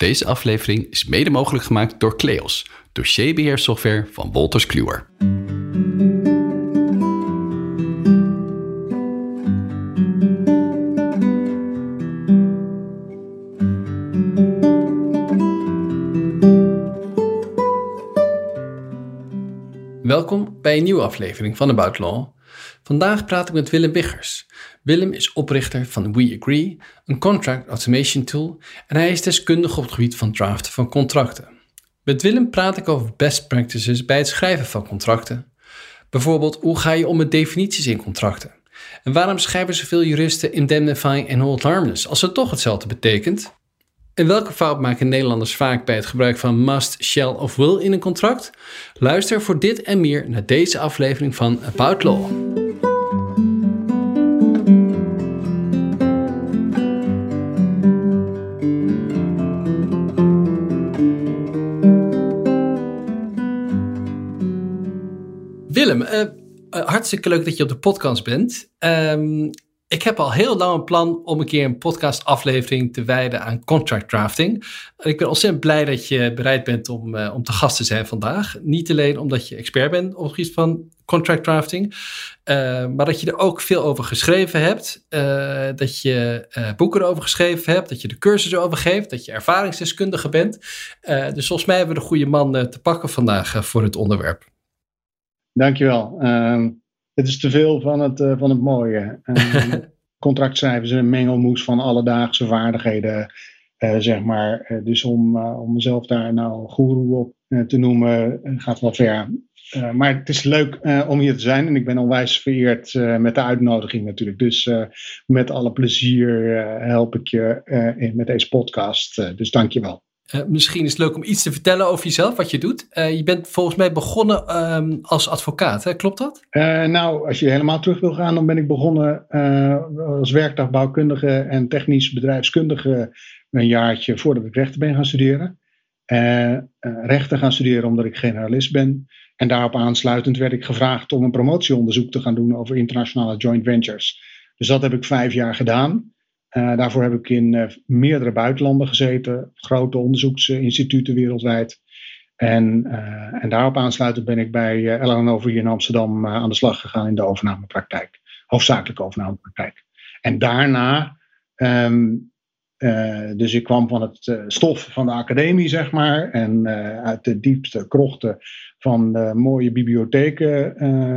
Deze aflevering is mede mogelijk gemaakt door Cleos, dossierbeheersoftware van Wolters Kluwer. Welkom bij een nieuwe aflevering van About Law. Vandaag praat ik met Willem Wiggers. Willem is oprichter van We Agree, een contract automation tool, en hij is deskundig op het gebied van draften van contracten. Met Willem praat ik over best practices bij het schrijven van contracten. Bijvoorbeeld, hoe ga je om met definities in contracten? En waarom schrijven zoveel juristen indemnifying en hold harmless als het toch hetzelfde betekent? En welke fout maken Nederlanders vaak bij het gebruik van must, shall of will in een contract? Luister voor dit en meer naar deze aflevering van About Law. Willem, uh, hartstikke leuk dat je op de podcast bent. Um, ik heb al heel lang een plan om een keer een podcastaflevering te wijden aan contract drafting. Ik ben ontzettend blij dat je bereid bent om, uh, om te gast te zijn vandaag. Niet alleen omdat je expert bent op het gebied van contract drafting, uh, maar dat je er ook veel over geschreven hebt. Uh, dat je boeken erover geschreven hebt, dat je de cursus erover geeft, dat je ervaringsdeskundige bent. dus volgens mij hebben we de goede man te pakken vandaag voor het onderwerp. Dankjewel. Ehm, het is te veel van het, uh, van het mooie. Contractschrijven is een mengelmoes van alledaagse vaardigheden, uh, zeg maar. dus om, om mezelf daar nou goeroe op te noemen, gaat wel ver. maar het is leuk om hier te zijn en ik ben onwijs vereerd met de uitnodiging natuurlijk. Dus met alle plezier help ik je in, met deze podcast. dus dank je wel. Uh, misschien is het leuk om iets te vertellen over jezelf, wat je doet. Uh, je bent volgens mij begonnen um, als advocaat, hè? klopt dat? Uh, nou, als je helemaal terug wil gaan, dan ben ik begonnen als werkdagbouwkundige en technisch bedrijfskundige een jaartje voordat ik rechten ben gaan studeren. rechten gaan studeren omdat ik generalist ben. En daarop aansluitend werd ik gevraagd om een promotieonderzoek te gaan doen over internationale joint ventures. Dus dat heb ik vijf jaar gedaan. Uh, daarvoor heb ik in uh, meerdere buitenlanden gezeten, grote onderzoeksinstituten wereldwijd. En, uh, en daarop aansluitend ben ik bij uh, Over in Amsterdam aan de slag gegaan in de overnamepraktijk. Hoofdzakelijk overnamepraktijk. En daarna, um, dus ik kwam van het stof van de academie, zeg maar. En uit de diepste krochten van mooie bibliotheken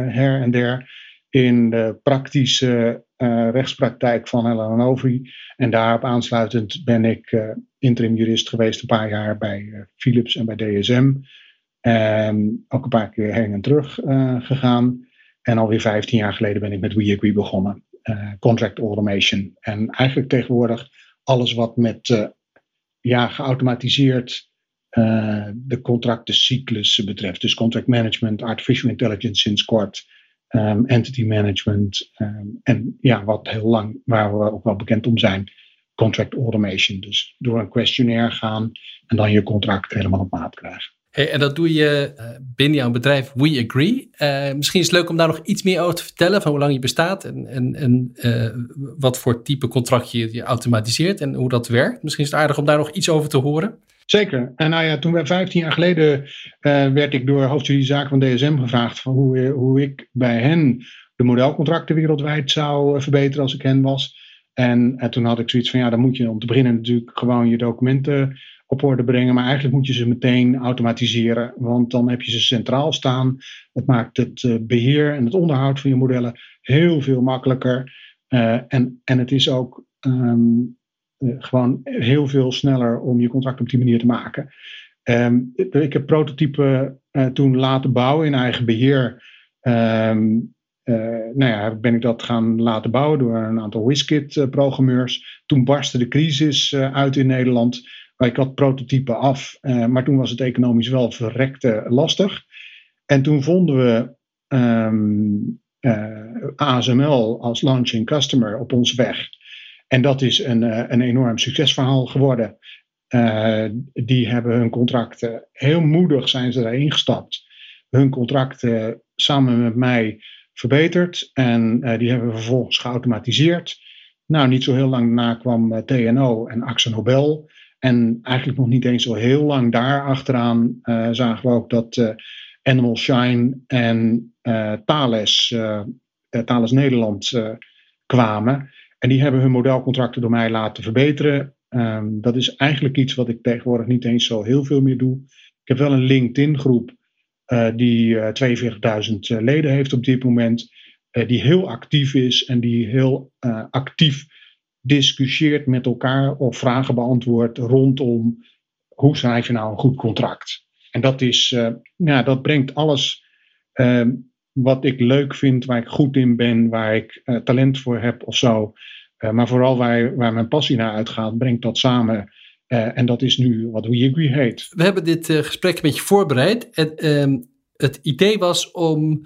her en der. In de praktische uh, rechtspraktijk van Helen Novi. En daarop aansluitend ben ik uh, interim jurist geweest een paar jaar bij uh, Philips en bij DSM. Ook een paar keer heen en terug gegaan. En alweer 15 jaar geleden ben ik met WeAgree begonnen. contract automation. En eigenlijk tegenwoordig alles wat met ja, geautomatiseerd de contractencyclus betreft. Dus contract management, artificial intelligence sinds kort um, entity management um, en ja, wat heel lang, waar we ook wel bekend om zijn, contract automation. Dus door een questionnaire gaan en dan je contract helemaal op maat krijgen. En dat doe je uh, binnen jouw bedrijf We Agree. Uh, misschien is het leuk om daar nog iets meer over te vertellen van hoe lang je bestaat en, en, en uh, wat voor type contract je, je automatiseert en hoe dat werkt. Misschien is het aardig om daar nog iets over te horen. Zeker. En nou ja, toen we 15 jaar geleden uh, werd ik door hoofdjuridische zaken van DSM gevraagd van hoe, hoe ik bij hen de modelcontracten wereldwijd zou uh, verbeteren als ik hen was. En, en, toen had ik zoiets van ja, dan moet je om te beginnen natuurlijk gewoon je documenten op orde brengen. Maar eigenlijk moet je ze meteen automatiseren, want dan heb je ze centraal staan. Het maakt het beheer en het onderhoud van je modellen heel veel makkelijker. en, en het is ook um, eh, gewoon heel veel sneller om je contract op die manier te maken. Um, ik heb prototypen uh, toen laten bouwen in eigen beheer. Um, uh, nou ja, ben ik dat gaan laten bouwen door een aantal WizKit-programmeurs. Toen barstte de crisis uit in Nederland. Ik had prototypen af, maar toen was het economisch wel verrekte lastig. En toen vonden we um, ASML als launching customer op ons weg. En dat is een, eh, een enorm succesverhaal geworden. Uh, die hebben hun contracten, heel moedig zijn ze daarin gestapt. Hun contracten samen met mij verbeterd. En uh, die hebben we vervolgens geautomatiseerd. Nou, niet zo heel lang daarna kwam TNO en Axel Nobel. en eigenlijk nog niet eens zo heel lang daar achteraan zagen we ook dat Animal Shine en Thales, Thales Nederland kwamen. En die hebben hun modelcontracten door mij laten verbeteren. Ehm, dat is eigenlijk iets wat ik tegenwoordig niet eens zo heel veel meer doe. Ik heb wel een LinkedIn-groep uh, die uh, eh, 42.000 eh, leden heeft op dit moment. die heel actief is en die heel actief discussieert met elkaar of vragen beantwoordt rondom hoe schrijf je nou een goed contract. En dat, is, ja, dat brengt alles ehm, wat ik leuk vind, waar ik goed in ben, waar ik talent voor heb of zo. maar vooral waar, waar mijn passie naar uitgaat, brengt dat samen uh, en dat is nu wat Agree heet. We hebben dit gesprek een beetje voorbereid. En, uh, het idee was om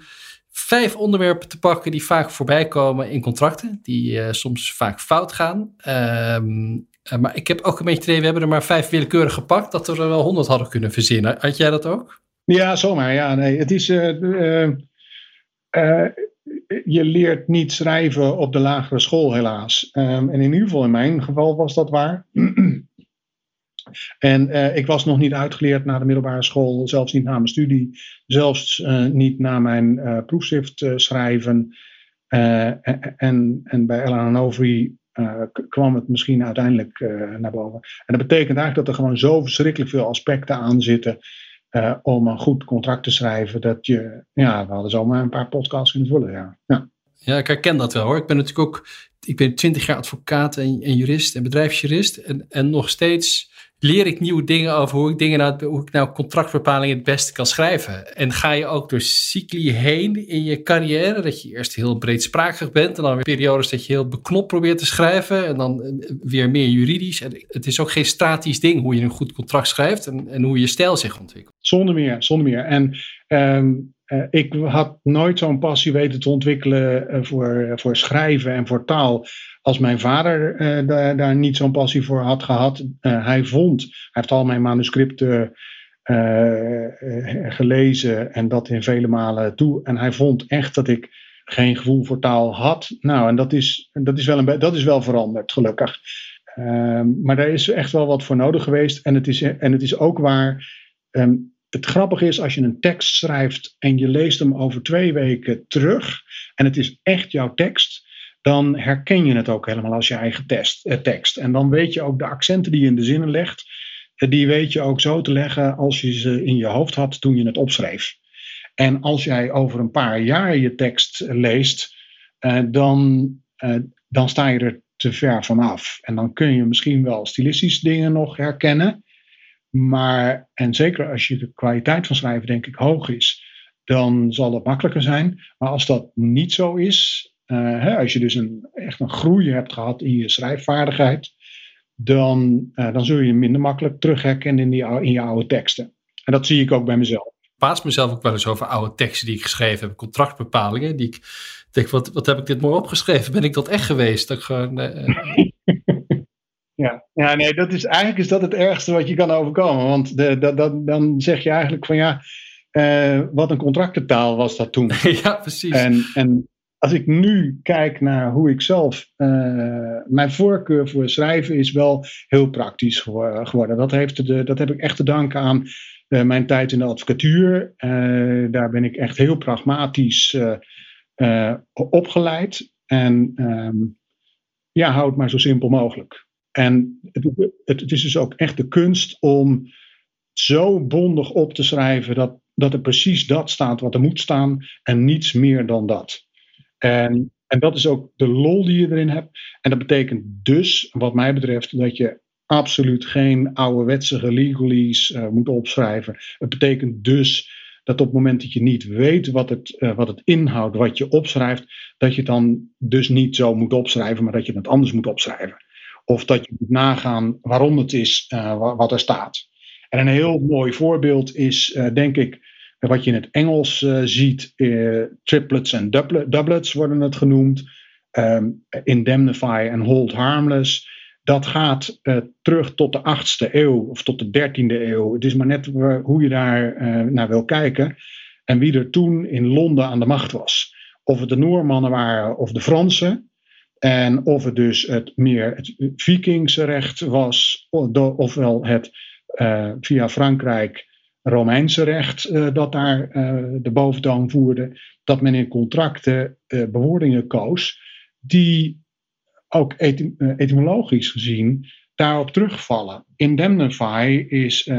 vijf onderwerpen te pakken die vaak voorbij komen in contracten, die eh, soms vaak fout gaan. Ehm, maar ik heb ook een beetje het idee, we hebben er maar vijf willekeurig gepakt, dat we er wel honderd hadden kunnen verzinnen. Had jij dat ook? Ja, zomaar. Ja, nee. Het is. Je leert niet schrijven op de lagere school, helaas. Um, en in ieder geval in mijn geval was dat waar. En uh, ik was nog niet uitgeleerd na de middelbare school, zelfs niet na mijn studie, zelfs uh, niet na mijn proefschrift schrijven. en, en bij Ellen Overy kwam het misschien uiteindelijk naar boven. En dat betekent eigenlijk dat er gewoon zo verschrikkelijk veel aspecten aan zitten om een goed contract te schrijven, dat je, ja, we hadden zomaar een paar podcasts kunnen vullen. Ja. ja. Ja, ik herken dat wel hoor. Ik ben natuurlijk ook, ik ben twintig jaar advocaat en, en jurist en bedrijfsjurist. En, en nog steeds leer ik nieuwe dingen over hoe ik dingen nou, hoe ik nou contractbepalingen het beste kan schrijven. En ga je ook door cycli heen in je carrière, dat je eerst heel breedsprakig bent en dan weer periodes dat je heel beknopt probeert te schrijven en dan eh, weer meer juridisch. En het is ook geen statisch ding hoe je een goed contract schrijft en, en hoe je stijl zich ontwikkelt. Zonder meer, zonder meer. En um, uh, ik had nooit zo'n passie weten te ontwikkelen uh, voor, voor schrijven en voor taal als mijn vader daar, niet zo'n passie voor had gehad. Hij vond, hij heeft al mijn manuscripten gelezen en dat in vele malen toe. En hij vond echt dat ik geen gevoel voor taal had. Nou, en dat is, dat is, wel, een, dat is wel veranderd, gelukkig. Ehm, maar daar is echt wel wat voor nodig geweest. En het is, en het is ook waar. Um, het grappige is als je een tekst schrijft en je leest hem over twee weken terug. En het is echt jouw tekst dan herken je het ook helemaal als je eigen eh, tekst. En dan weet je ook de accenten die je in de zinnen legt, eh, die weet je ook zo te leggen als je ze in je hoofd had toen je het opschreef. En als jij over een paar jaar je tekst leest, eh, dan, eh, dan sta je er te ver vanaf. En dan kun je misschien wel stilistisch dingen nog herkennen. Maar, en zeker als je de kwaliteit van schrijven denk ik hoog is, dan zal het makkelijker zijn. Maar als dat niet zo is, uh, hè, als je dus een, echt een groei hebt gehad in je schrijfvaardigheid, dan, uh, dan zul je minder makkelijk terug herkennen in, die, in je oude teksten. En dat zie ik ook bij mezelf. Ik paas mezelf ook wel eens over oude teksten die ik geschreven heb, contractbepalingen. Die ik denk, wat, wat heb ik dit mooi opgeschreven? Ben ik dat echt geweest? Dat gewoon, uh, ja. ja, nee, dat is, eigenlijk is dat het ergste wat je kan overkomen. Want de, de, de, dan zeg je eigenlijk van ja, wat een contractentaal was dat toen. ja, precies. En, en als ik nu kijk naar hoe ik zelf. Uh, mijn voorkeur voor schrijven is wel heel praktisch geworden. Dat, heeft de, dat heb ik echt te danken aan uh, mijn tijd in de advocatuur. Daar ben ik echt heel pragmatisch opgeleid. En um, ja, houd maar zo simpel mogelijk. En het, het, is dus ook echt de kunst om zo bondig op te schrijven dat, dat er precies dat staat wat er moet staan en niets meer dan dat. En, en dat is ook de lol die je erin hebt. En dat betekent dus, wat mij betreft, dat je absoluut geen ouderwetse legalese uh, moet opschrijven. Het betekent dus dat op het moment dat je niet weet wat het, uh, wat het inhoudt, wat je opschrijft, dat je het dan dus niet zo moet opschrijven, maar dat je het anders moet opschrijven. Of dat je moet nagaan waarom het is uh, wat er staat. En een heel mooi voorbeeld is, denk ik, wat je in het Engels uh, ziet, triplets en doublets worden het genoemd. Um, indemnify en hold harmless. Dat gaat terug tot de 8e eeuw of tot de 13e eeuw. Het is maar net hoe je daar naar wil kijken. En wie er toen in Londen aan de macht was. Of het de Noormannen waren of de Fransen. En of het dus het meer het Vikingsrecht was, ofwel het uh, via Frankrijk Romeinse recht uh, dat daar uh, de boventoon voerde, dat men in contracten bewoordingen koos die ook etymologisch gezien daarop terugvallen. Indemnify is,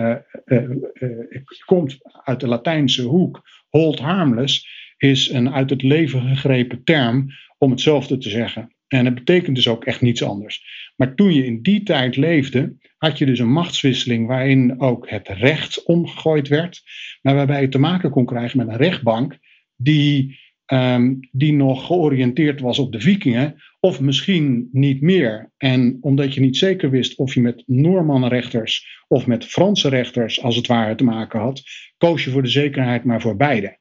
komt uit de Latijnse hoek. Hold harmless is een uit het leven gegrepen term om hetzelfde te zeggen. En het betekent dus ook echt niets anders. Maar toen je in die tijd leefde, had je dus een machtswisseling waarin ook het recht omgegooid werd, maar waarbij je te maken kon krijgen met een rechtbank die, um, die nog georiënteerd was op de vikingen, of misschien niet meer. En omdat je niet zeker wist of je met Noormannenrechters of met Franse rechters als het ware te maken had, koos je voor de zekerheid maar voor beide.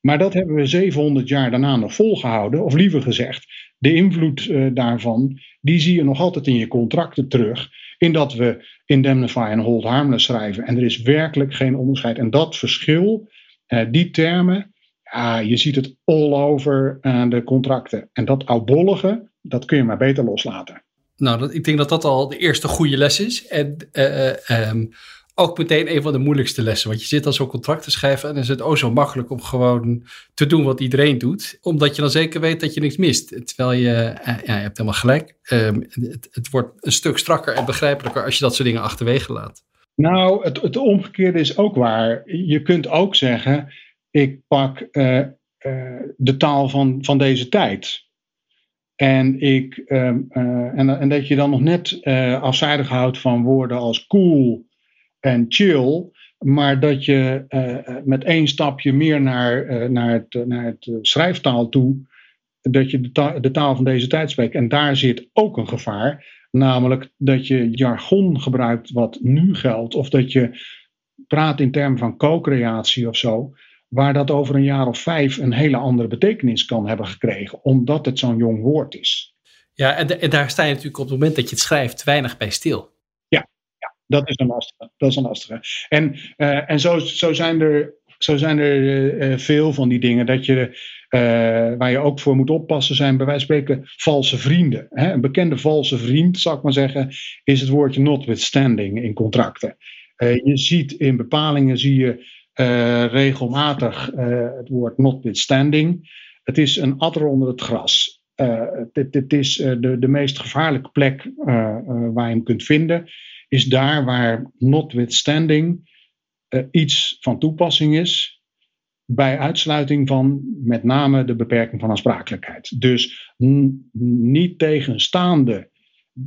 Maar dat hebben we 700 jaar daarna nog volgehouden, of liever gezegd, de invloed uh, daarvan, die zie je nog altijd in je contracten terug. In dat we indemnify en hold harmless schrijven. En er is werkelijk geen onderscheid. En dat verschil, uh, die termen, ja, je ziet het all over uh, de contracten. En dat oudbollige, dat kun je maar beter loslaten. Nou, dat, ik denk dat dat al de eerste goede les is. En um, ook meteen een van de moeilijkste lessen. Want je zit dan zo'n contract te schrijven en dan is het oh zo makkelijk om gewoon te doen wat iedereen doet. Omdat je dan zeker weet dat je niks mist. Terwijl je, eh, ja, je hebt helemaal gelijk. Um, het, het, wordt een stuk strakker en begrijpelijker als je dat soort dingen achterwege laat. Nou, het, het omgekeerde is ook waar. Je kunt ook zeggen, ik pak uh, uh, de taal van, van deze tijd. En, ik, um, en, en, dat je dan nog net afzijdig houdt van woorden als cool, en chill. Maar dat je uh, met één stapje meer naar, uh, naar het, naar het schrijftaal toe, dat je de, de, taal van deze tijd spreekt. En daar zit ook een gevaar. Namelijk dat je jargon gebruikt wat nu geldt. Of dat je praat in termen van co-creatie of zo. Waar dat over een jaar of vijf een hele andere betekenis kan hebben gekregen. Omdat het zo'n jong woord is. Ja, en, en daar sta je natuurlijk op het moment dat je het schrijft weinig bij stil. Dat is een lastige. Dat is een lastige. En, uh, en zo, zo zijn er, zo zijn er uh, veel van die dingen dat je, waar je ook voor moet oppassen zijn bij wijze van spreken valse vrienden. Hè? Een bekende valse vriend, zou ik maar zeggen, is het woordje notwithstanding in contracten. je ziet in bepalingen zie je regelmatig het woord notwithstanding. Het is een adder onder het gras. Het is de, de meest gevaarlijke plek waar je hem kunt vinden is daar waar notwithstanding uh, iets van toepassing is, bij uitsluiting van met name de beperking van aansprakelijkheid. Dus niet tegenstaande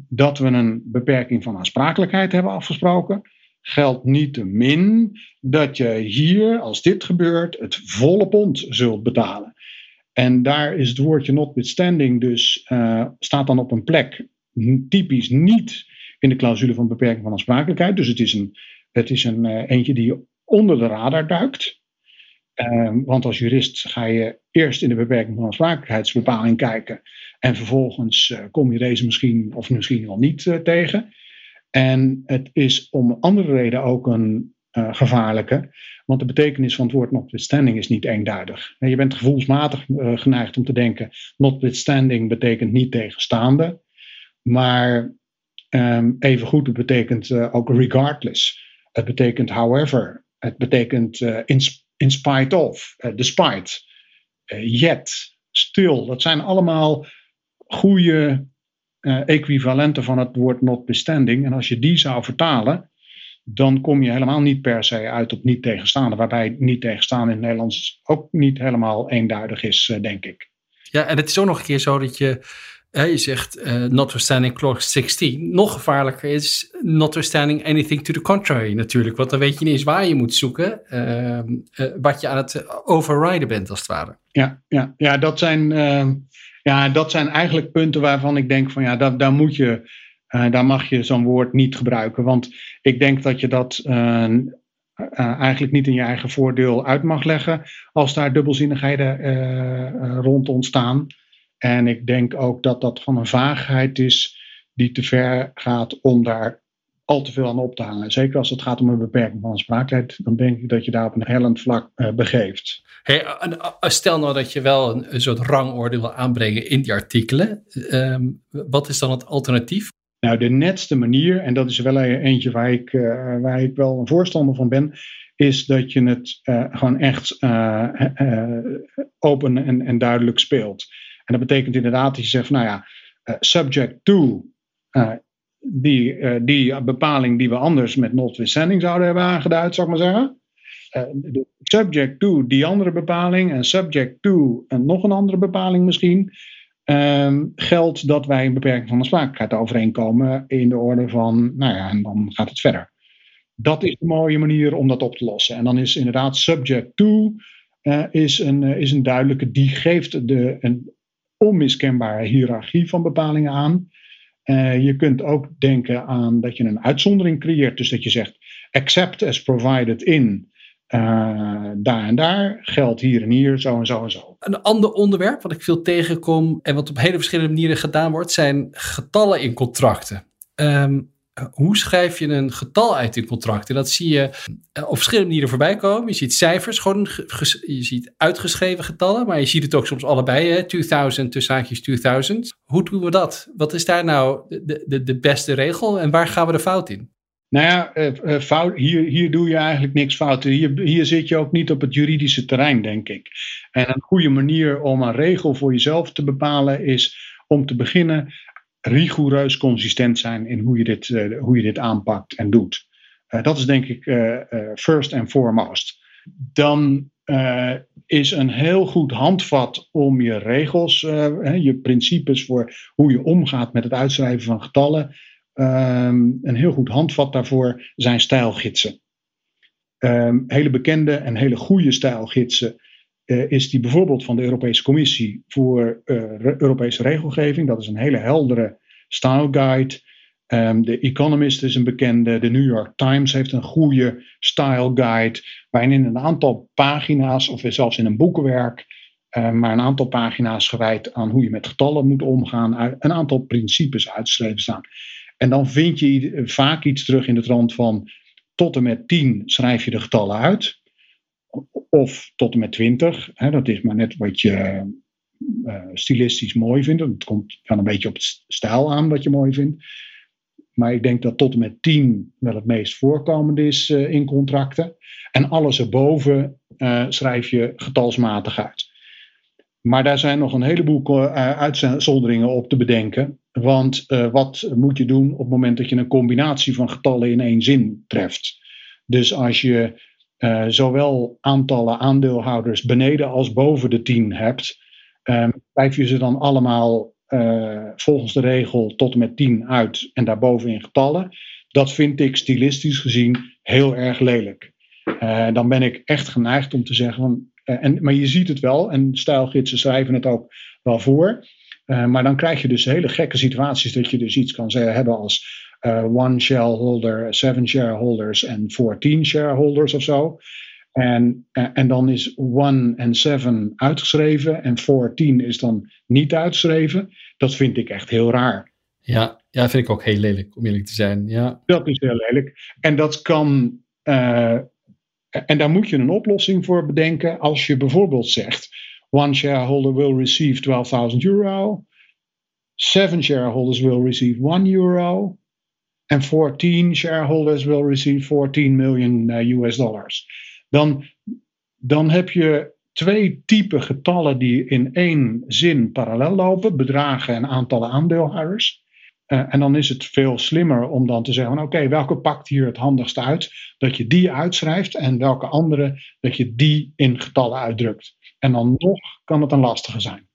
dat we een beperking van aansprakelijkheid hebben afgesproken, geldt niet te min dat je hier, als dit gebeurt, het volle pond zult betalen. En daar is het woordje notwithstanding dus, uh, staat dan op een plek typisch niet in de clausule van beperking van aansprakelijkheid. Dus het is een, het is een uh, eentje die onder de radar duikt. Uh, want als jurist ga je eerst in de beperking van aansprakelijkheidsbepaling kijken. En vervolgens uh, kom je deze misschien of misschien wel niet uh, tegen. En het is om andere reden ook een gevaarlijke. Want de betekenis van het woord notwithstanding is niet eenduidig. En je bent gevoelsmatig geneigd om te denken: notwithstanding betekent niet tegenstaande. Maar Um, even goed, het betekent uh, ook regardless. Het betekent however. Het betekent uh, in, in, spite of, uh, despite, yet, still. Dat zijn allemaal goede equivalenten van het woord notwithstanding. En als je die zou vertalen, dan kom je helemaal niet per se uit op niet tegenstaande. Waarbij niet tegenstaande in het Nederlands ook niet helemaal eenduidig is, denk ik. Ja, en het is ook nog een keer zo dat je je zegt uh, notwithstanding clause 16. Nog gevaarlijker is notwithstanding anything to the contrary natuurlijk. Want dan weet je niet eens waar je moet zoeken. Uh, uh, wat je aan het overriden bent als het ware. Ja, ja, ja, dat, zijn, ehm, ja dat zijn eigenlijk punten waarvan ik denk van ja, daar moet je... Eh, daar mag je zo'n woord niet gebruiken. Want ik denk dat je dat eigenlijk niet in je eigen voordeel uit mag leggen. Als daar dubbelzinnigheden rond ontstaan. En ik denk ook dat dat van een vaagheid is die te ver gaat om daar al te veel aan op te hangen. Zeker als het gaat om een beperking van spraakheid, dan denk ik dat je daar op een hellend vlak uh, begeeft. Hey, stel nou dat je wel een, een, soort rangorde wil aanbrengen in die artikelen. Ehm, wat is dan het alternatief? Nou, de netste manier, en dat is wel eentje waar ik, uh, waar ik wel een voorstander van ben, is dat je het uh, gewoon echt open en, en duidelijk speelt. En dat betekent inderdaad dat je zegt nou ja, subject to die, uh, die bepaling die we anders met notwithstanding zouden hebben aangeduid, zou ik maar zeggen. Subject to die andere bepaling en subject to en nog een andere bepaling misschien. Um, geldt dat wij een beperking van de spraakheid overeenkomen in de orde van, nou ja, en dan gaat het verder. Dat is de mooie manier om dat op te lossen. En dan is inderdaad subject to is, een, is een duidelijke, die geeft de, onmiskenbare hiërarchie van bepalingen aan. Uh, je kunt ook denken aan dat je een uitzondering creëert. Dus dat je zegt, accept as provided in uh, daar en daar, geldt hier en hier, zo en zo en zo. Een ander onderwerp wat ik veel tegenkom en wat op hele verschillende manieren gedaan wordt, zijn getallen in contracten. Um, hoe schrijf je een getal uit in contracten? Dat zie je eh, op verschillende manieren voorbij komen. Je ziet cijfers, gewoon je ziet uitgeschreven getallen, maar je ziet het ook soms allebei. Hè? 2000 tussen haakjes 2000. Hoe doen we dat? Wat is daar nou de, de, de beste regel en waar gaan we de fout in? Nou ja, eh, eh, fout, hier, hier doe je eigenlijk niks fout. Hier, hier zit je ook niet op het juridische terrein, denk ik. En een goede manier om een regel voor jezelf te bepalen is om te beginnen rigoureus consistent zijn in hoe je dit, uh, hoe je dit aanpakt en doet. Uh, dat is denk ik uh, first and foremost. Dan is een heel goed handvat om je regels, je principes voor hoe je omgaat met het uitschrijven van getallen. Um, een heel goed handvat daarvoor zijn stijlgidsen. Um, hele bekende en hele goede stijlgidsen is die bijvoorbeeld van de Europese Commissie voor uh, Europese regelgeving. Dat is een hele heldere style guide. Um, de Economist is een bekende. De New York Times heeft een goede style guide. Waarin in een aantal pagina's, of zelfs in een boekenwerk, um, maar een aantal pagina's gewijd aan hoe je met getallen moet omgaan, een aantal principes uitgeschreven staan. En dan vind je vaak iets terug in de trant van tot en met 10 schrijf je de getallen uit of tot en met 20. Hè, dat is maar net wat je uh, stilistisch mooi vindt. Het komt van een beetje op het stijl aan wat je mooi vindt. Maar ik denk dat tot en met 10 wel het meest voorkomend is uh, in contracten. En alles erboven uh, schrijf je getalsmatig uit. Maar daar zijn nog een heleboel uitzonderingen op te bedenken. Want wat moet je doen op het moment dat je een combinatie van getallen in één zin treft? Dus als je uh, zowel aantallen aandeelhouders beneden als boven de 10 hebt, um, je ze dan allemaal uh, volgens de regel tot en met 10 uit en daarboven in getallen. Dat vind ik stilistisch gezien heel erg lelijk. Uh, dan ben ik echt geneigd om te zeggen van. en, maar je ziet het wel, en stijlgidsen schrijven het ook wel voor. maar dan krijg je dus hele gekke situaties dat je dus iets kan zeggen, hebben als one shareholder, seven shareholders en 14 shareholders of zo. En, uh, en dan is one en seven uitgeschreven en 14 is dan niet uitgeschreven. Dat vind ik echt heel raar. Ja, ja, vind ik ook heel lelijk, om eerlijk te zijn. Ja. Dat is heel lelijk. En dat kan. Uh, en daar moet je een oplossing voor bedenken. Als je bijvoorbeeld zegt: one shareholder will receive 12.000 euro. Seven shareholders will receive 1 euro. En 14 shareholders will receive 14 miljoen US dollars. Dan, dan heb je twee typen getallen die in één zin parallel lopen, bedragen en aantallen aandeelhouders. Uh, en dan is het veel slimmer om dan te zeggen: oké, welke pakt hier het handigst uit? Dat je die uitschrijft en welke andere dat je die in getallen uitdrukt. En dan nog kan het een lastige zijn.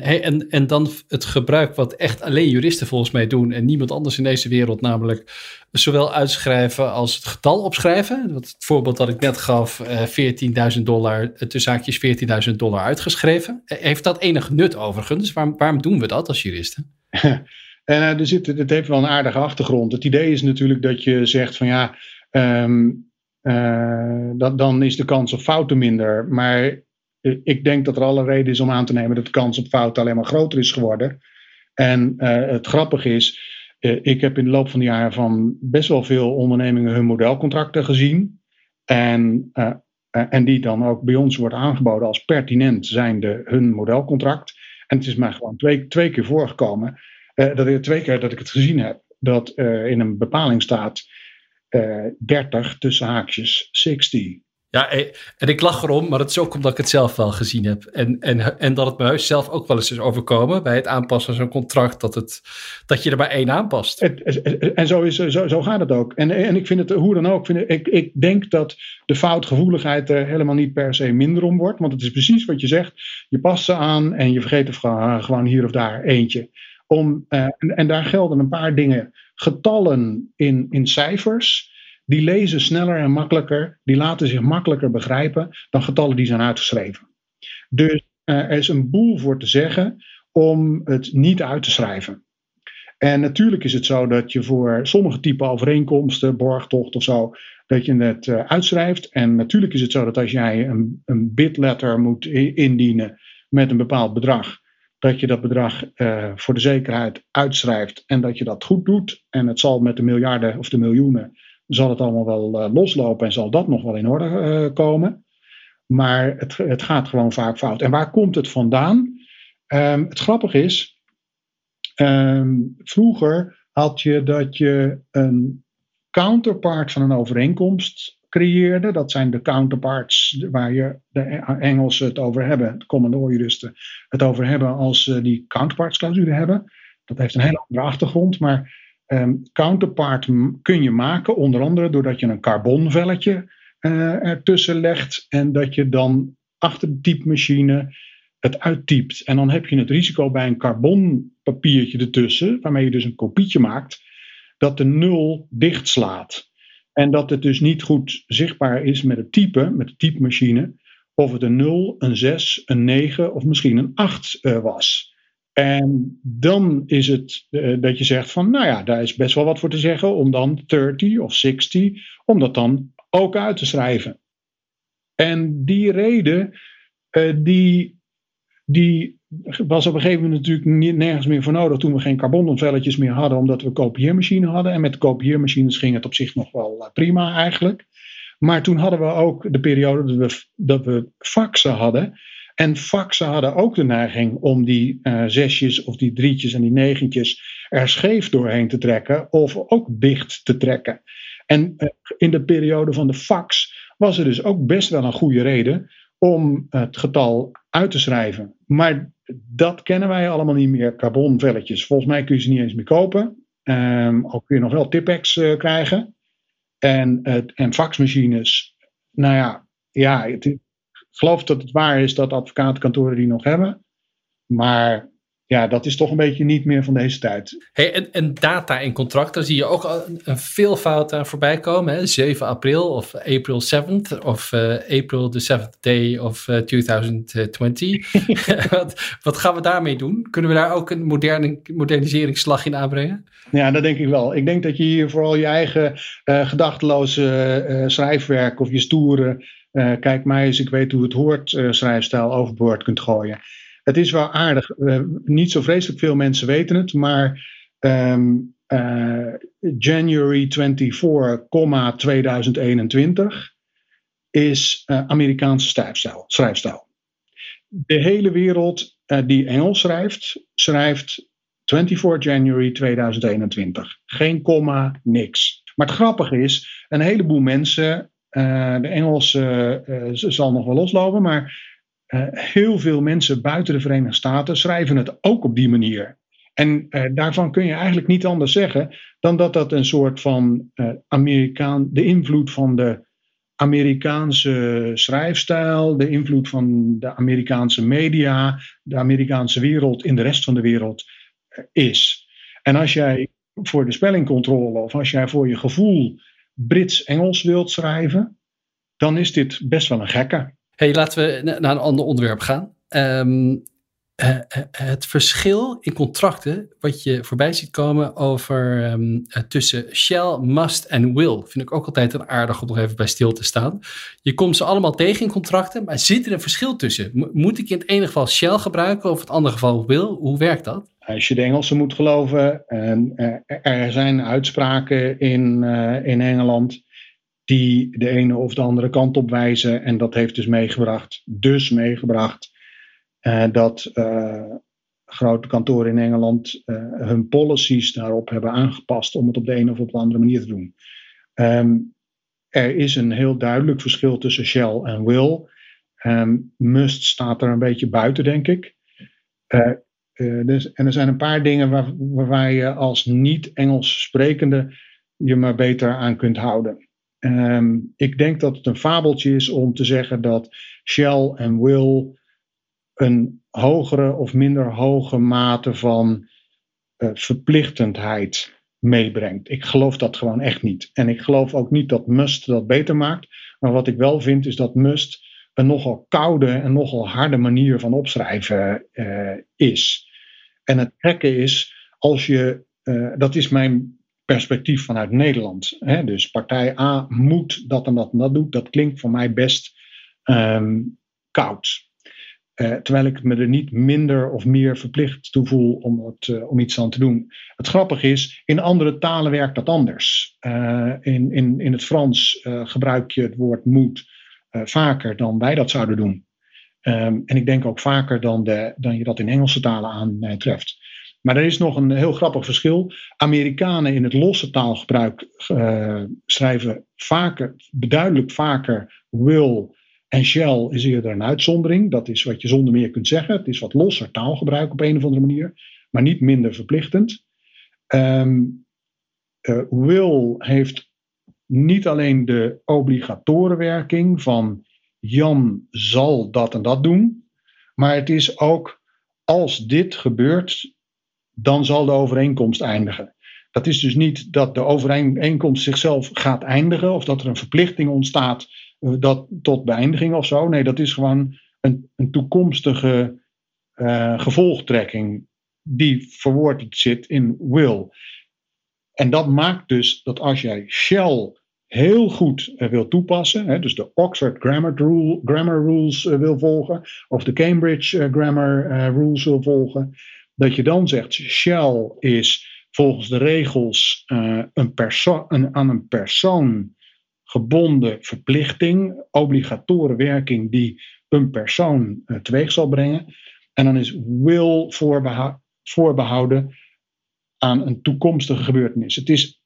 En, en dan het gebruik wat echt alleen juristen volgens mij doen en niemand anders in deze wereld, namelijk zowel uitschrijven als het getal opschrijven. het voorbeeld dat ik net gaf, uh, 14.000 dollar, tussen haakjes 14.000 dollar uitgeschreven. Eh, heeft dat enig nut overigens? Waarom, waarom doen we dat als juristen? en er zit, het heeft wel een aardige achtergrond. Het idee is natuurlijk dat je zegt van ja, uh, dat, dan is de kans op fouten minder. Maar ik denk dat er alle reden is om aan te nemen dat de kans op fout alleen maar groter is geworden. En uh, het grappige is, ik heb in de loop van de jaren van best wel veel ondernemingen hun modelcontracten gezien. En, en die dan ook bij ons wordt aangeboden als pertinent zijnde hun modelcontract. En het is mij gewoon twee, twee keer voorgekomen, dat ik, twee keer dat ik het gezien heb, dat in een bepaling staat 30 tussen haakjes 60. Ja, eh, en ik lach erom, maar het is ook omdat ik het zelf wel gezien heb. En, en, en dat het me huis zelf ook wel eens is overkomen bij het aanpassen van zo'n contract, dat, het, dat je er maar één aanpast. En zo, is, zo, zo gaat het ook. En, en ik vind het, hoe dan ook, vind ik, ik denk dat de foutgevoeligheid er helemaal niet per se minder om wordt. Want het is precies wat je zegt. Je past ze aan en je vergeet er gewoon hier of daar eentje. Om, uh, en, en daar gelden een paar dingen. Getallen in, in cijfers die lezen sneller en makkelijker, die laten zich makkelijker begrijpen dan getallen die zijn uitgeschreven. Dus uh, er is een boel voor te zeggen om het niet uit te schrijven. En natuurlijk is het zo dat je voor sommige type overeenkomsten, borgtocht of zo, dat je het uh, uitschrijft. En natuurlijk is het zo dat als jij een, een bidletter moet indienen met een bepaald bedrag, dat je dat bedrag uh, voor de zekerheid uitschrijft en dat je dat goed doet. En het zal met de miljarden of de miljoenen zal het allemaal wel uh, loslopen en zal dat nog wel in orde uh, komen. Maar het, het gaat gewoon vaak fout. En waar komt het vandaan? Um, het grappige is, um, vroeger had je dat je een counterpart van een overeenkomst creëerde. Dat zijn de counterparts waar je de Engelsen het over hebben, de common law juristen het over hebben als uh, die counterpartsclausule hebben. Dat heeft een hele andere achtergrond, maar Um, counterpart kun je maken, onder andere doordat je een carbonvelletje uh, ertussen legt en dat je dan achter de typemachine het uittypt. En dan heb je het risico bij een carbonpapiertje ertussen, waarmee je dus een kopietje maakt, dat de nul dichtslaat. En dat het dus niet goed zichtbaar is met het typen, met de typemachine, of het een 0, een 6, een 9 of misschien een 8 uh, was. En dan is het uh, dat je zegt van, nou ja, daar is best wel wat voor te zeggen om dan 30 of 60, om dat dan ook uit te schrijven. En die reden, uh, die, die was op een gegeven moment natuurlijk nergens meer voor nodig toen we geen carbononvelletjes meer hadden, omdat we kopieermachine hadden. En met kopieermachines ging het op zich nog wel uh, prima eigenlijk. Maar toen hadden we ook de periode dat we, dat we faxen hadden. En faxen hadden ook de neiging om die uh, zesjes of die drietjes en die negentjes er scheef doorheen te trekken of ook dicht te trekken. En uh, in de periode van de fax was er dus ook best wel een goede reden om het getal uit te schrijven. Maar dat kennen wij allemaal niet meer, carbonvelletjes. Volgens mij kun je ze niet eens meer kopen. Um, ook kun je nog wel Tipex uh, krijgen. En, en faxmachines, nou ja, ja het, geloof dat het waar is dat advocatenkantoren die nog hebben. Maar ja, dat is toch een beetje niet meer van deze tijd. Hey, en, en data in contracten zie je ook een, een veel fouten voorbij komen. Hè? 7 april of April 7th of uh, April the 7th day of uh, 2020. wat, wat, gaan we daarmee doen? Kunnen we daar ook een moderne, moderniseringsslag in aanbrengen? Ja, dat denk ik wel. Ik denk dat je hier vooral je eigen uh, gedachteloze schrijfwerk of je stoere uh, kijk mij eens, ik weet hoe het hoort, uh, schrijfstijl overboord kunt gooien. Het is wel aardig. Niet zo vreselijk veel mensen weten het, maar um, January 24, 2021 is Amerikaanse schrijfstijl, schrijfstijl. De hele wereld die Engels schrijft, schrijft 24 January 2021. Geen komma, niks. Maar het grappige is, een heleboel mensen uh, de Engelse uh, zal nog wel loslopen, maar heel veel mensen buiten de Verenigde Staten schrijven het ook op die manier. En daarvan kun je eigenlijk niet anders zeggen dan dat dat een soort van Amerikaan, de invloed van de Amerikaanse schrijfstijl, de invloed van de Amerikaanse media, de Amerikaanse wereld in de rest van de wereld is. En als jij voor de spellingcontrole of als jij voor je gevoel Brits-Engels wilt schrijven, dan is dit best wel een gekke. Hey, laten we naar een ander onderwerp gaan. Um, uh, het verschil in contracten, wat je voorbij ziet komen over um, tussen shall, must en will, vind ik ook altijd een aardig om nog even bij stil te staan. Je komt ze allemaal tegen in contracten, maar zit er een verschil tussen? moet ik in het ene geval shall gebruiken of in het andere geval will? Hoe werkt dat? Als je de Engelsen moet geloven, en, er zijn uitspraken in, in Engeland die de ene of de andere kant op wijzen. En dat heeft dus meegebracht, dus meegebracht, dat grote kantoren in Engeland hun policies daarop hebben aangepast om het op de een of op de andere manier te doen. Um, er is een heel duidelijk verschil tussen shall en will. Um, must staat er een beetje buiten, denk ik. Uh, dus, en er zijn een paar dingen waar, waar je als niet-Engels sprekende je maar beter aan kunt houden. Um, ik denk dat het een fabeltje is om te zeggen dat shall en will een hogere of minder hoge mate van uh, verplichtendheid meebrengt. Ik geloof dat gewoon echt niet. En ik geloof ook niet dat must dat beter maakt. Maar wat ik wel vind is dat must een nogal koude en nogal harde manier van opschrijven uh, is. En het gekke is, als je, uh, dat is mijn perspectief vanuit Nederland. Hè? Dus partij A moet dat en dat en dat doen. Dat klinkt voor mij best um, koud. Uh, terwijl ik me er niet minder of meer verplicht toe voel om, het, uh, om iets aan te doen. Het grappige is, in andere talen werkt dat anders. In, in, in het Frans gebruik je het woord moet vaker dan wij dat zouden doen. Um, en ik denk ook vaker dan, de, dan je dat in Engelse talen aantreft. Maar er is nog een heel grappig verschil. Amerikanen in het losse taalgebruik schrijven vaker, beduidelijk vaker will en shall is eerder een uitzondering. Dat is wat je zonder meer kunt zeggen. Het is wat losser taalgebruik op een of andere manier, maar niet minder verplichtend. Um, will heeft niet alleen de obligatorenwerking van Jan zal dat en dat doen, maar het is ook als dit gebeurt, dan zal de overeenkomst eindigen. Dat is dus niet dat de overeenkomst zichzelf gaat eindigen of dat er een verplichting ontstaat eh, dat tot beëindiging of zo. Nee, dat is gewoon een, een toekomstige uh, gevolgtrekking die verwoord zit in will. En dat maakt dus dat als jij shall heel goed uh, wil toepassen, hè, dus de Oxford Grammar, rule, grammar Rules uh, wil volgen, of de Cambridge Grammar Rules wil volgen, dat je dan zegt shall is volgens de regels een een, aan een persoon gebonden verplichting, obligatoren werking die een persoon teweeg zal brengen. En dan is will voorbehouden aan een toekomstige gebeurtenis. Het is,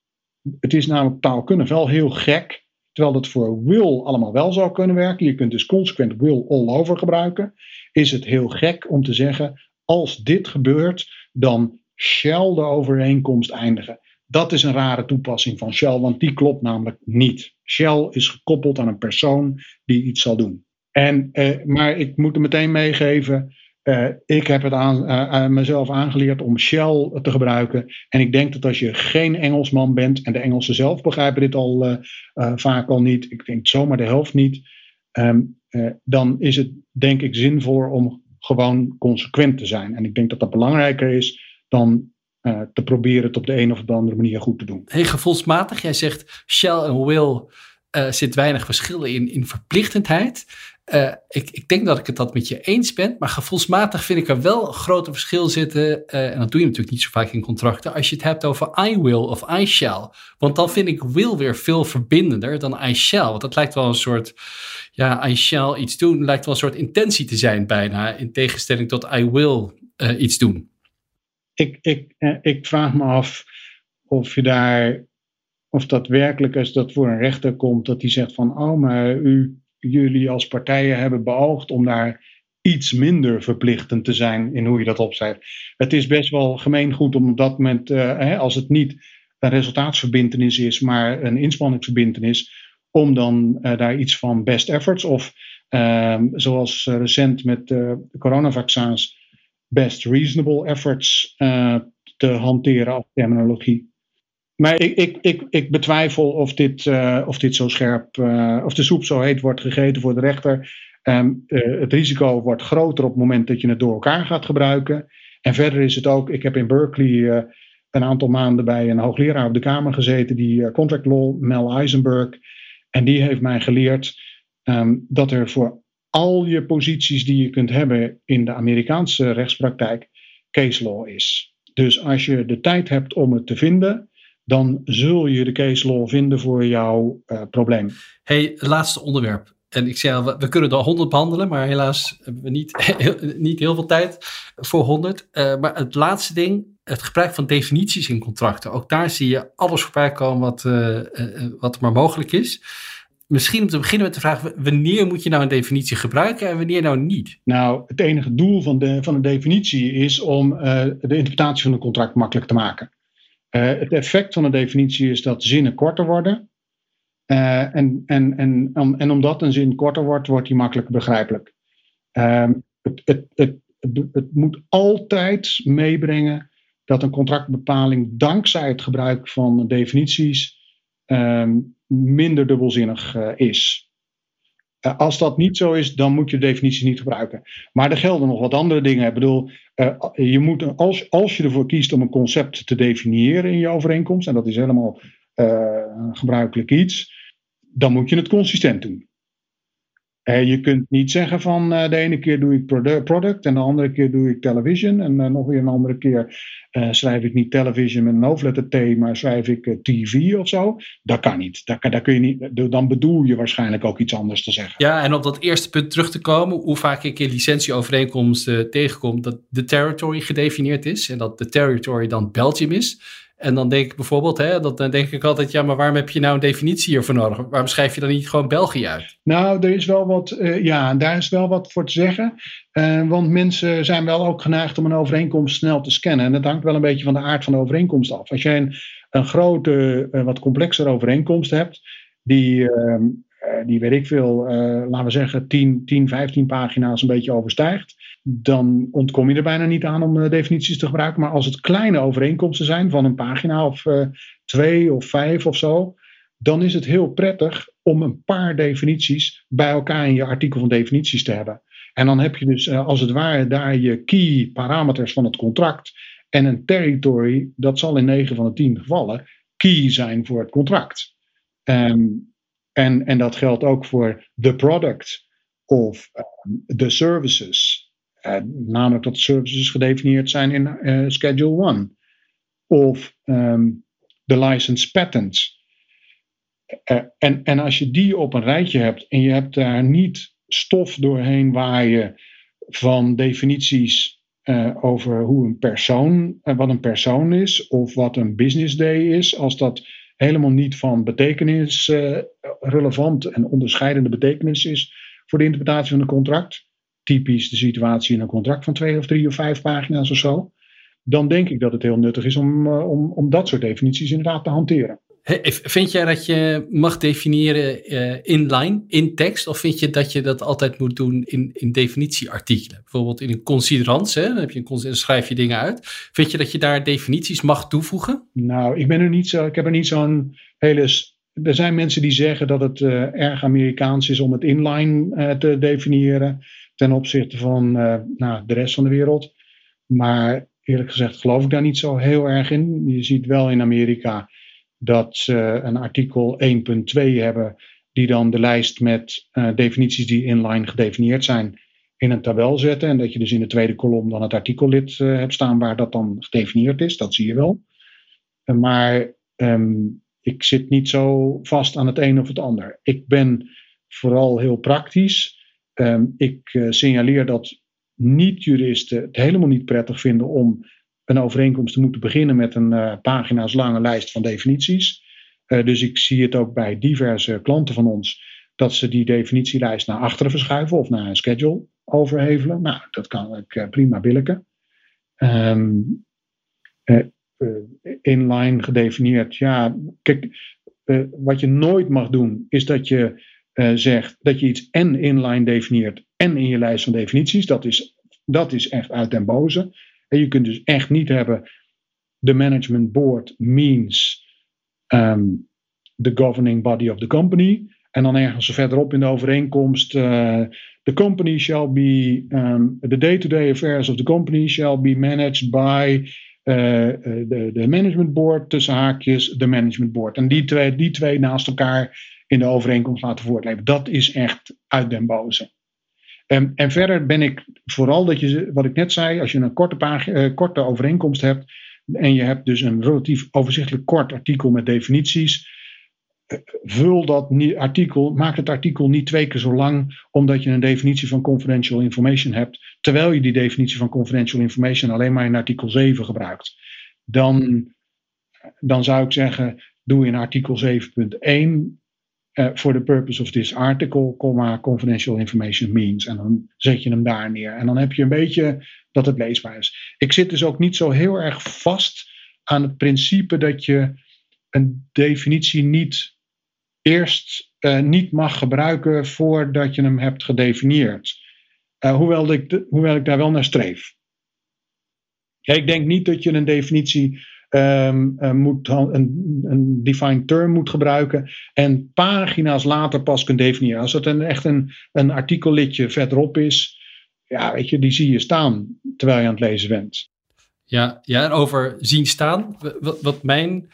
het is namelijk taalkundig wel heel gek, terwijl dat voor will allemaal wel zou kunnen werken. Je kunt dus consequent will all over gebruiken. Is het heel gek om te zeggen, als dit gebeurt, dan shall de overeenkomst eindigen. Dat is een rare toepassing van shall, want die klopt namelijk niet. Shell is gekoppeld aan een persoon die iets zal doen. En, eh, maar ik moet er meteen meegeven. Uh, ik heb het aan, uh, aan, mezelf aangeleerd om Shell te gebruiken. En ik denk dat als je geen Engelsman bent, en de Engelsen zelf begrijpen dit al vaak al niet, ik denk zomaar de helft niet, um, dan is het denk ik zinvol om gewoon consequent te zijn. En ik denk dat dat belangrijker is dan te proberen het op de een of de andere manier goed te doen. Hey, gevoelsmatig, jij zegt shall en will zit weinig verschillen in, in verplichtendheid. Uh, ik, ik, denk dat ik het dat met je eens ben, maar gevoelsmatig vind ik er wel een grote verschil zitten. en dat doe je natuurlijk niet zo vaak in contracten. Als je het hebt over I will of I shall. Want dan vind ik will weer veel verbindender dan I shall. Want dat lijkt wel een soort, ja, I shall iets doen, lijkt wel een soort intentie te zijn bijna. In tegenstelling tot I will iets doen ik, ik, eh, ik vraag me af of je daar, of dat werkelijk als dat voor een rechter komt, dat die zegt van, oh, maar u, jullie als partijen hebben beoogd om daar iets minder verplichtend te zijn in hoe je dat opzet. Het is best wel gemeengoed om op dat moment, hè, als het niet een resultaatsverbindenis is, maar een inspanningsverbindenis, om dan uh, daar iets van best efforts of uh, zoals recent met de coronavaccins best reasonable efforts te hanteren als terminologie. Maar ik, ik, ik, ik betwijfel of dit, uh, of dit zo scherp, uh, of de soep zo heet wordt gegeten voor de rechter. Um, het risico wordt groter op het moment dat je het door elkaar gaat gebruiken. En verder is het ook, ik heb in Berkeley een aantal maanden bij een hoogleraar op de Kamer gezeten, die contract law, Mel Eisenberg. En die heeft mij geleerd um, dat er voor al je posities die je kunt hebben in de Amerikaanse rechtspraktijk case law is. Dus als je de tijd hebt om het te vinden, dan zul je de case law vinden voor jouw uh, probleem. Hey, laatste onderwerp. En ik zei al, we kunnen er 100 behandelen, maar helaas hebben we niet, heel, niet heel veel tijd voor 100. Uh, eh, maar het laatste ding, het gebruik van definities in contracten. Ook daar zie je alles voorbij komen wat, uh, wat maar mogelijk is. Misschien om te beginnen met de vraag, wanneer moet je nou een definitie gebruiken en wanneer nou niet? Nou, het enige doel van, de, van een definitie is om de interpretatie van een contract makkelijk te maken. Het effect van een definitie is dat zinnen korter worden. Uh, en, en, en, en omdat een zin korter wordt, wordt die makkelijker begrijpelijk. Uh, het, het, het, het, moet altijd meebrengen dat een contractbepaling dankzij het gebruik van definities uh, minder dubbelzinnig uh, is. Uh, als dat niet zo is, dan moet je de definities niet gebruiken. Maar er gelden nog wat andere dingen. Ik bedoel, je moet, als, als je ervoor kiest om een concept te definiëren in je overeenkomst, en dat is helemaal gebruikelijk iets, dan moet je het consistent doen. Uh, je kunt niet zeggen van uh, de ene keer doe ik product en de andere keer doe ik television. En uh, nog weer een andere keer schrijf ik niet television met een hoofdletter T, maar schrijf ik TV of zo. Dat kan niet. Kun je niet. Dan bedoel je waarschijnlijk ook iets anders te zeggen. Ja, en op dat eerste punt terug te komen, hoe vaak ik in licentieovereenkomsten tegenkom dat de territory gedefinieerd is en dat de territory dan Belgium is. En dan denk ik bijvoorbeeld, hè, dat, dan denk ik altijd, ja, maar waarom heb je nou een definitie hiervoor nodig? Waarom schrijf je dan niet gewoon België uit? Nou, er is wel wat, uh, ja, daar is wel wat voor te zeggen. Uh, want mensen zijn wel ook geneigd om een overeenkomst snel te scannen. En dat hangt wel een beetje van de aard van de overeenkomst af. Als jij een, een grote, uh, wat complexere overeenkomst hebt, die, ehm, die weet ik veel, laten we zeggen, 10, 10, 15 pagina's een beetje overstijgt dan ontkom je er bijna niet aan om uh, definities te gebruiken. Maar als het kleine overeenkomsten zijn van een pagina of uh, twee of vijf of zo, dan is het heel prettig om een paar definities bij elkaar in je artikel van definities te hebben. En dan heb je dus uh, als het ware daar je key parameters van het contract en een territory, dat zal in 9 van de 10 gevallen key zijn voor het contract. Um, en, en dat geldt ook voor the product of um, the services. Uh, namelijk dat services gedefinieerd zijn in uh, Schedule 1. Of um, de license patents. Uh, en, en als je die op een rijtje hebt en je hebt daar niet stof doorheen waar je van definities over hoe een persoon, wat een persoon is of wat een business day is, als dat helemaal niet van betekenis relevant en onderscheidende betekenis is voor de interpretatie van een contract, typisch de situatie in een contract van twee of drie of vijf pagina's of zo, dan denk ik dat het heel nuttig is om, uh, om, om dat soort definities inderdaad te hanteren. Vind jij dat je mag definiëren uh, inline, in tekst, of vind je dat je dat altijd moet doen in, in definitieartikelen? Bijvoorbeeld in een considerant, dan, heb je een, dan schrijf je dingen uit. Vind je dat je daar definities mag toevoegen? Nou, ik ben er niet zo, ik heb er niet zo'n hele er zijn mensen die zeggen dat het uh, erg Amerikaans is om het inline uh, te definiëren ten opzichte van uh, nou, de rest van de wereld. Maar eerlijk gezegd geloof ik daar niet zo heel erg in. Je ziet wel in Amerika dat ze een artikel 1.2 hebben, die dan de lijst met uh, definities die inline gedefinieerd zijn in een tabel zetten. En dat je dus in de tweede kolom dan het artikellid uh, hebt staan waar dat dan gedefinieerd is. Dat zie je wel. maar um, ik zit niet zo vast aan het een of het ander. Ik ben vooral heel praktisch. Um, ik uh, signaleer dat niet-juristen het helemaal niet prettig vinden om een overeenkomst te moeten beginnen met een uh, pagina's lange lijst van definities. Uh, dus ik zie het ook bij diverse klanten van ons dat ze die definitielijst naar achteren verschuiven of naar een schedule overhevelen. Nou, dat kan ik prima billiken. Um, inline gedefinieerd. Ja, kijk, wat je nooit mag doen is dat je uh, zegt dat je iets en inline definieert en in je lijst van definities. Dat is, dat is echt uit den boze. En je kunt dus echt niet hebben the management board means um, the governing body of the company. En dan ergens verderop in de overeenkomst, uh, the company shall be, um, the day-to-day affairs of the company shall be managed by de, de management board, tussen haakjes, de management board. En die twee, die twee naast elkaar in de overeenkomst laten voortleven. Dat is echt uit den boze. En, verder ben ik vooral dat je, wat ik net zei, als je een korte, pagina, korte overeenkomst hebt en je hebt dus een relatief overzichtelijk kort artikel met definities, vul dat artikel, maak het artikel niet twee keer zo lang, omdat je een definitie van confidential information hebt, terwijl je die definitie van confidential information alleen maar in artikel 7 gebruikt. Dan, dan zou ik zeggen, doe in artikel 7.1 uh, for the purpose of this article, comma, confidential information means. En dan zet je hem daar neer. En dan heb je een beetje dat het leesbaar is. Ik zit dus ook niet zo heel erg vast aan het principe dat je een definitie niet eerst uh, niet mag gebruiken voordat je hem hebt gedefinieerd. Uh, hoewel, ik hoewel ik daar wel naar streef. Ja, ik denk niet dat je een definitie um, uh, moet, een, een defined term moet gebruiken en pagina's later pas kunt definiëren. Als het een, echt een, een verderop is, ja, weet je, die zie je staan terwijl je aan het lezen bent. Ja, ja en over zien staan, wat, mijn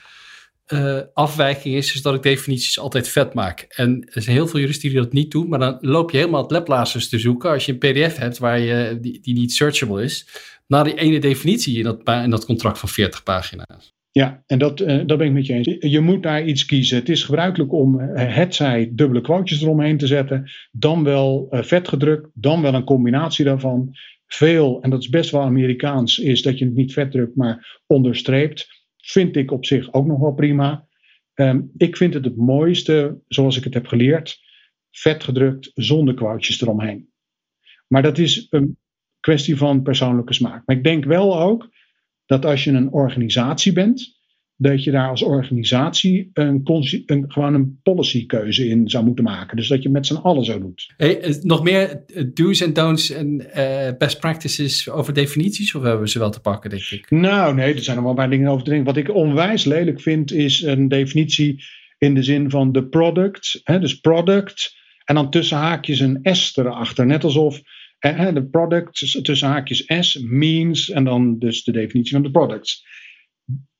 uh, afwijking is, is dat ik definities altijd vet maak. En er zijn heel veel juristen die dat niet doen, maar dan loop je helemaal het lablazers te zoeken als je een PDF hebt waar je, die, die niet searchable is, naar die ene definitie in dat, in dat contract van 40 pagina's. Ja, en dat, uh, dat ben ik met je eens. Je moet daar iets kiezen. Het is gebruikelijk om uh, hetzij dubbele quotejes eromheen te zetten, dan wel uh, vet gedrukt, dan wel een combinatie daarvan. Veel, en dat is best wel Amerikaans, is dat je het niet vet drukt, maar onderstreept vind ik op zich ook nog wel prima. Um, ik vind het het mooiste, zoals ik het heb geleerd, vet gedrukt zonder kwaadjes eromheen. Maar dat is een kwestie van persoonlijke smaak. Maar ik denk wel ook dat als je een organisatie bent, dat je daar als organisatie een, een, gewoon een policykeuze in zou moeten maken. Dus dat je met z'n allen zo doet. Hey, eh, nog meer eh, do's en don'ts en uh, best practices over definities? Of hebben we ze wel te pakken, denk ik? Nou, nee, er zijn nog wel een paar dingen over te denken. Wat ik onwijs lelijk vind, is een definitie in de zin van de product. Hè, dus product. En dan tussen haakjes een S erachter. Net alsof de product tussen haakjes S means. En dan dus de definitie van de products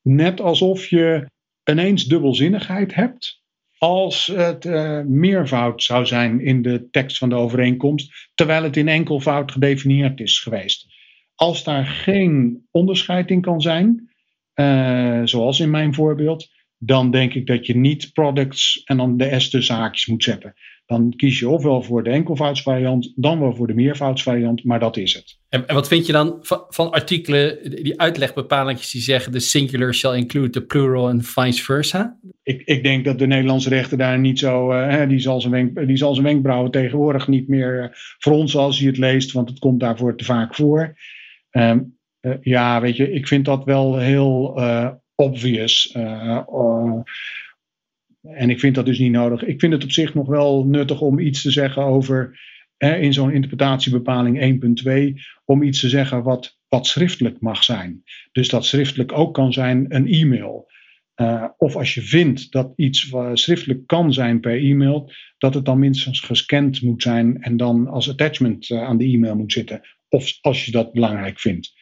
net alsof je ineens dubbelzinnigheid hebt als het uh, meervoud zou zijn in de tekst van de overeenkomst, terwijl het in enkelvoud gedefinieerd is geweest. Als daar geen onderscheid in kan zijn, uh, zoals in mijn voorbeeld, dan denk ik dat je niet products en dan de S tussen haakjes moet zetten. Dan kies je ofwel voor de enkelvoudsvariant, dan wel voor de meervoudsvariant, maar dat is het. En, en wat vind je dan van, van, artikelen, die uitlegbepalingjes die zeggen de singular shall include the plural en vice versa? Ik, ik denk dat de Nederlandse rechter daar niet zo, uh, die, zal zijn wenk, die zal zijn wenkbrauwen tegenwoordig niet meer uh, fronsen als hij het leest, want het komt daarvoor te vaak voor. Um, uh, ja, weet je, ik vind dat wel heel obvious. En ik vind dat dus niet nodig. Ik vind het op zich nog wel nuttig om iets te zeggen over, hè, in zo'n interpretatiebepaling 1.2, om iets te zeggen wat, wat schriftelijk mag zijn. Dus dat schriftelijk ook kan zijn een e-mail. Uh, of als je vindt dat iets schriftelijk kan zijn per e-mail, dat het dan minstens gescand moet zijn en dan als attachment uh, aan de e-mail moet zitten. Of als je dat belangrijk vindt.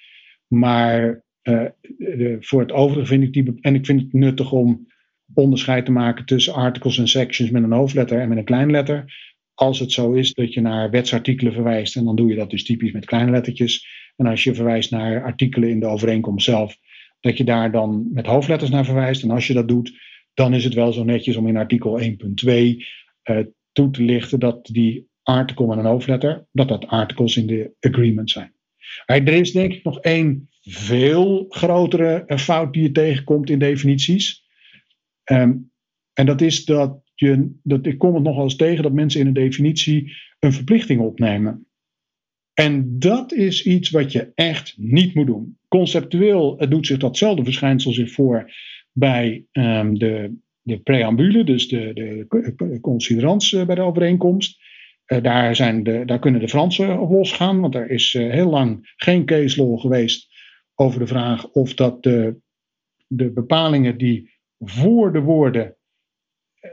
Maar de, voor het overige vind ik die. En ik vind het nuttig om onderscheid te maken tussen articles en sections met een hoofdletter en met een kleinletter. Als het zo is dat je naar wetsartikelen verwijst, en dan doe je dat dus typisch met kleine lettertjes. En als je verwijst naar artikelen in de overeenkomst zelf, dat je daar dan met hoofdletters naar verwijst. En als je dat doet, dan is het wel zo netjes om in artikel 1.2 uh, eh, toe te lichten dat die artikel met een hoofdletter, dat dat articles in de agreement zijn. Er is denk ik nog één veel grotere fout die je tegenkomt in definities. Um, en dat is dat je, dat, ik kom het nogal eens tegen dat mensen in een definitie een verplichting opnemen. En dat is iets wat je echt niet moet doen. Conceptueel doet zich datzelfde verschijnsel zich voor bij um, de, de preambule, dus de, de considerants uh, bij de overeenkomst. Uh, daar, zijn de, daar kunnen de Fransen op losgaan, want er is uh, heel lang geen case law geweest over de vraag of dat de, de bepalingen die voor de woorden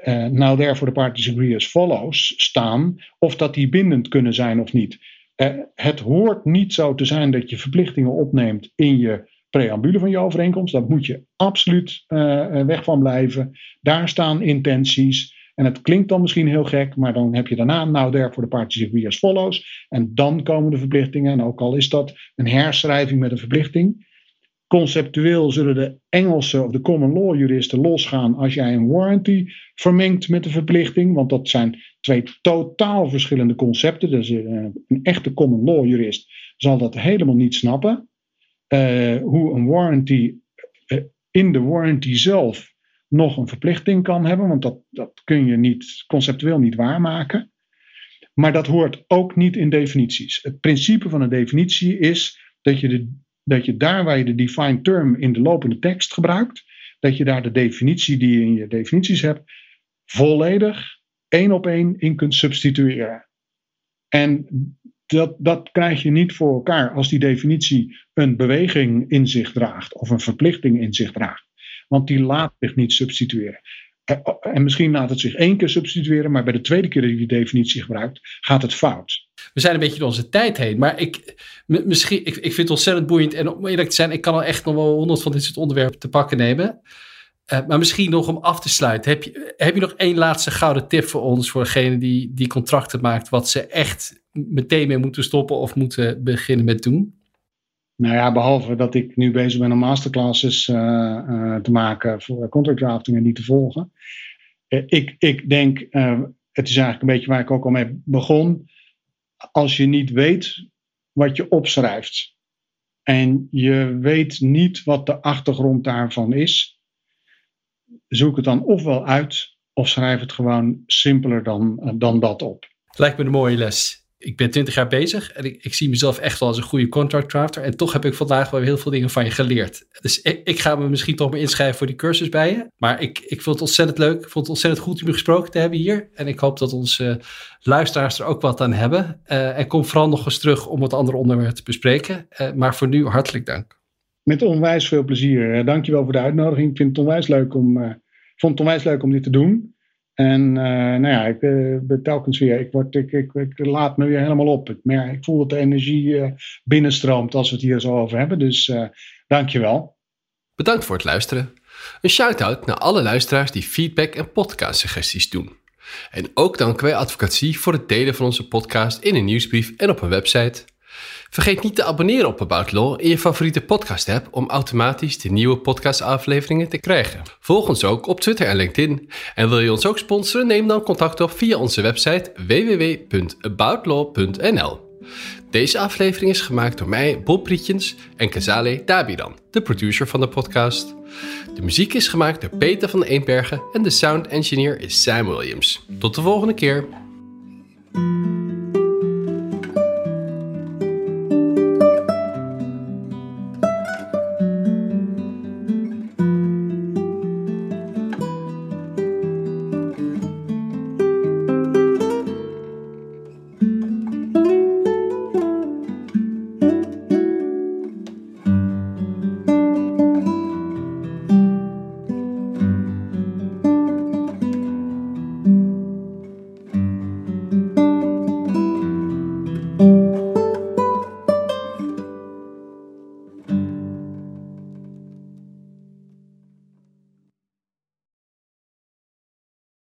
uh, now therefore the parties agree as follows staan, of dat die bindend kunnen zijn of niet. Uh, het hoort niet zo te zijn dat je verplichtingen opneemt in je preambule van je overeenkomst. Daar moet je absoluut uh, weg van blijven. Daar staan intenties. En het klinkt dan misschien heel gek, maar dan heb je daarna now therefore the parties agree as follows. En dan komen de verplichtingen. En ook al is dat een herschrijving met een verplichting. Conceptueel zullen de Engelse of de common law juristen losgaan als jij een warranty vermengt met de verplichting. Want dat zijn twee totaal verschillende concepten. Dus een echte common law jurist zal dat helemaal niet snappen. Uh, hoe een warranty uh, in de warranty zelf nog een verplichting kan hebben, want dat, dat kun je niet, conceptueel niet waarmaken. Maar dat hoort ook niet in definities. Het principe van een definitie is dat je, de, dat je daar waar je de defined term in de lopende tekst gebruikt, dat je daar de definitie die je in je definities hebt, volledig één op één in kunt substitueren. En dat, dat krijg je niet voor elkaar als die definitie een beweging in zich draagt of een verplichting in zich draagt. Want die laat zich niet substitueren. Eh, oh, en misschien laat het zich één keer substitueren, maar bij de tweede keer dat je die definitie gebruikt, gaat het fout. We zijn een beetje door onze tijd heen, maar ik, misschien, ik, ik vind het ontzettend boeiend. En om eerlijk te zijn, ik kan al echt nog wel honderd van dit soort onderwerpen te pakken nemen. Uh, maar misschien nog om af te sluiten. Heb je, heb je nog één laatste gouden tip voor ons, voor degene die, die contracten maakt, wat ze echt meteen mee moeten stoppen of moeten beginnen met doen? Nou ja, behalve dat ik nu bezig ben om masterclasses uh, uh, te maken voor contract drafting en die te volgen. Uh, ik, ik denk, het is eigenlijk een beetje waar ik ook al mee begon. Als je niet weet wat je opschrijft en je weet niet wat de achtergrond daarvan is, zoek het dan ofwel uit of schrijf het gewoon simpeler dan, dan dat op. Lijkt me een mooie les ik ben twintig jaar bezig en ik, zie mezelf echt wel als een goede contract drafter. En toch heb ik vandaag wel heel veel dingen van je geleerd. Dus ik, ga me misschien toch maar inschrijven voor die cursus bij je. Maar ik, ik vond het ontzettend leuk. Ik vond het ontzettend goed om je gesproken te hebben hier. En ik hoop dat onze luisteraars er ook wat aan hebben. Uh, en kom vooral nog eens terug om het andere onderwerp te bespreken. Uh, maar voor nu hartelijk dank. Met onwijs veel plezier. Dankjewel voor de uitnodiging. Ik vind het onwijs leuk om, vond het onwijs leuk om dit te doen. En uh, nou ja, ik uh, telkens weer, ik, word, ik, ik, ik, laat me weer helemaal op. Ik, merk, ik voel dat de energie uh, binnenstroomt als we het hier zo over hebben. Dus dankjewel. Bedankt voor het luisteren. Een shout-out naar alle luisteraars die feedback en podcastsuggesties doen. En ook danken wij Advocatie voor het delen van onze podcast in een nieuwsbrief en op een website. Vergeet niet te abonneren op About Law in je favoriete podcast app om automatisch de nieuwe podcastafleveringen te krijgen. Volg ons ook op Twitter en LinkedIn. En wil je ons ook sponsoren? Neem dan contact op via onze website www.aboutlaw.nl. Deze aflevering is gemaakt door mij, Bob Rietjens en Kazale Dabiran, de producer van de podcast. De muziek is gemaakt door Peter van Eenbergen en de sound engineer is Sam Williams. Tot de volgende keer.